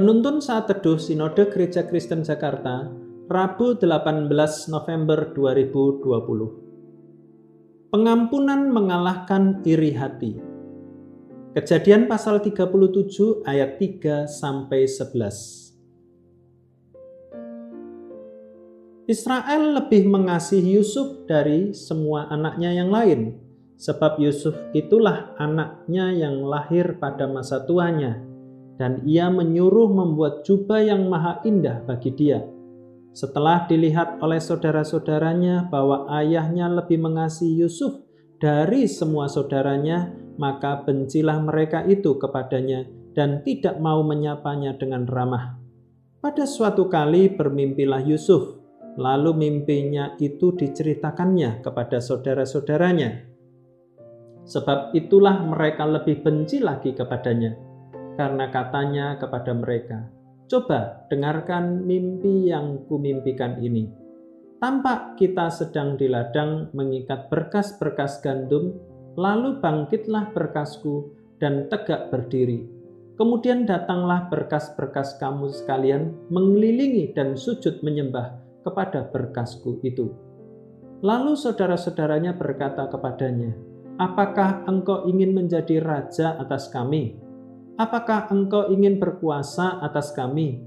Penuntun saat teduh Sinode Gereja Kristen Jakarta, Rabu 18 November 2020. Pengampunan mengalahkan iri hati. Kejadian pasal 37 ayat 3 sampai 11. Israel lebih mengasihi Yusuf dari semua anaknya yang lain, sebab Yusuf itulah anaknya yang lahir pada masa tuanya dan ia menyuruh membuat jubah yang maha indah bagi dia. Setelah dilihat oleh saudara-saudaranya bahwa ayahnya lebih mengasihi Yusuf dari semua saudaranya, maka bencilah mereka itu kepadanya dan tidak mau menyapanya dengan ramah. Pada suatu kali bermimpilah Yusuf, lalu mimpinya itu diceritakannya kepada saudara-saudaranya. Sebab itulah mereka lebih benci lagi kepadanya karena katanya kepada mereka, Coba dengarkan mimpi yang kumimpikan ini. Tampak kita sedang di ladang mengikat berkas-berkas gandum, lalu bangkitlah berkasku dan tegak berdiri. Kemudian datanglah berkas-berkas kamu sekalian mengelilingi dan sujud menyembah kepada berkasku itu. Lalu saudara-saudaranya berkata kepadanya, Apakah engkau ingin menjadi raja atas kami?' Apakah engkau ingin berkuasa atas kami?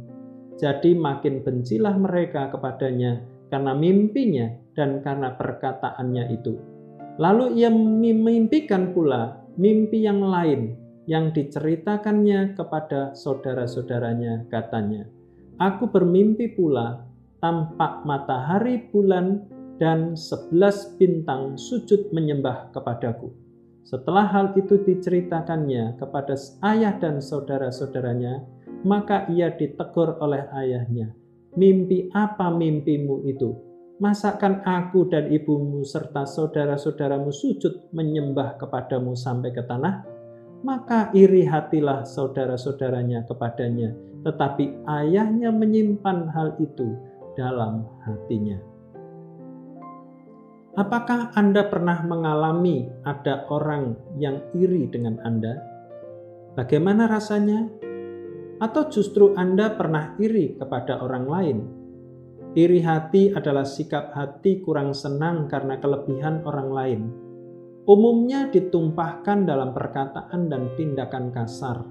Jadi makin bencilah mereka kepadanya karena mimpinya dan karena perkataannya itu. Lalu ia memimpikan pula mimpi yang lain yang diceritakannya kepada saudara-saudaranya katanya. Aku bermimpi pula tampak matahari bulan dan sebelas bintang sujud menyembah kepadaku. Setelah hal itu diceritakannya kepada ayah dan saudara-saudaranya, maka ia ditegur oleh ayahnya. Mimpi apa mimpimu itu? Masakan aku dan ibumu serta saudara-saudaramu sujud menyembah kepadamu sampai ke tanah? Maka iri hatilah saudara-saudaranya kepadanya, tetapi ayahnya menyimpan hal itu dalam hatinya. Apakah Anda pernah mengalami ada orang yang iri dengan Anda? Bagaimana rasanya? Atau justru Anda pernah iri kepada orang lain? Iri hati adalah sikap hati kurang senang karena kelebihan orang lain. Umumnya ditumpahkan dalam perkataan dan tindakan kasar,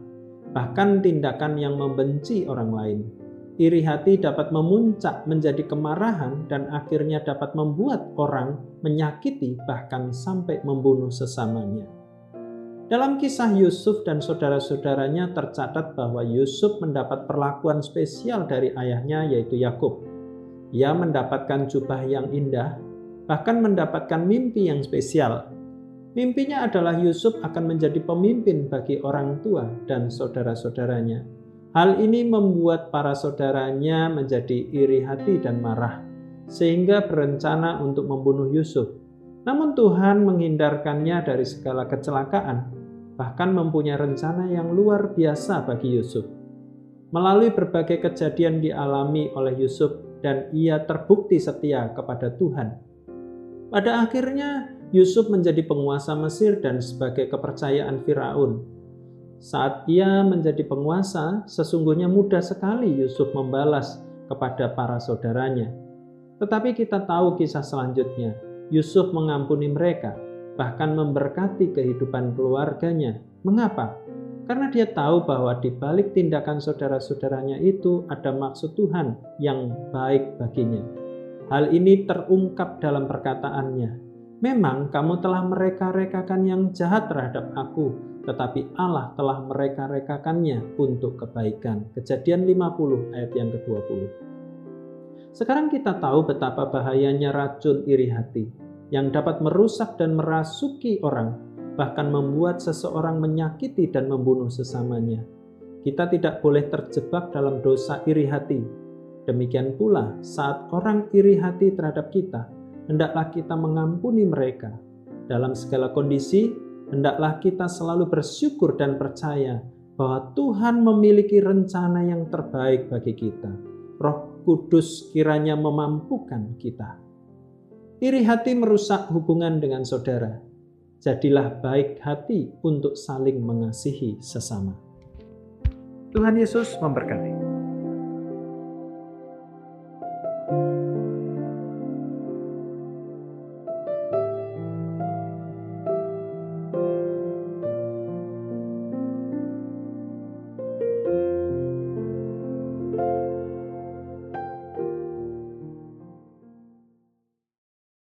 bahkan tindakan yang membenci orang lain. Iri hati dapat memuncak menjadi kemarahan dan akhirnya dapat membuat orang menyakiti bahkan sampai membunuh sesamanya. Dalam kisah Yusuf dan saudara-saudaranya tercatat bahwa Yusuf mendapat perlakuan spesial dari ayahnya yaitu Yakub. Ia mendapatkan jubah yang indah, bahkan mendapatkan mimpi yang spesial. Mimpinya adalah Yusuf akan menjadi pemimpin bagi orang tua dan saudara-saudaranya Hal ini membuat para saudaranya menjadi iri hati dan marah, sehingga berencana untuk membunuh Yusuf. Namun Tuhan menghindarkannya dari segala kecelakaan, bahkan mempunyai rencana yang luar biasa bagi Yusuf. Melalui berbagai kejadian dialami oleh Yusuf dan ia terbukti setia kepada Tuhan. Pada akhirnya Yusuf menjadi penguasa Mesir dan sebagai kepercayaan Firaun saat ia menjadi penguasa, sesungguhnya mudah sekali Yusuf membalas kepada para saudaranya. Tetapi kita tahu kisah selanjutnya. Yusuf mengampuni mereka, bahkan memberkati kehidupan keluarganya. Mengapa? Karena dia tahu bahwa di balik tindakan saudara-saudaranya itu ada maksud Tuhan yang baik baginya. Hal ini terungkap dalam perkataannya. Memang kamu telah mereka-rekakan yang jahat terhadap aku, tetapi Allah telah mereka-rekakannya untuk kebaikan. Kejadian 50 ayat yang ke-20. Sekarang kita tahu betapa bahayanya racun iri hati yang dapat merusak dan merasuki orang, bahkan membuat seseorang menyakiti dan membunuh sesamanya. Kita tidak boleh terjebak dalam dosa iri hati. Demikian pula, saat orang iri hati terhadap kita, hendaklah kita mengampuni mereka. Dalam segala kondisi, hendaklah kita selalu bersyukur dan percaya bahwa Tuhan memiliki rencana yang terbaik bagi kita. Roh Kudus kiranya memampukan kita. Iri hati merusak hubungan dengan saudara. Jadilah baik hati untuk saling mengasihi sesama. Tuhan Yesus memberkati.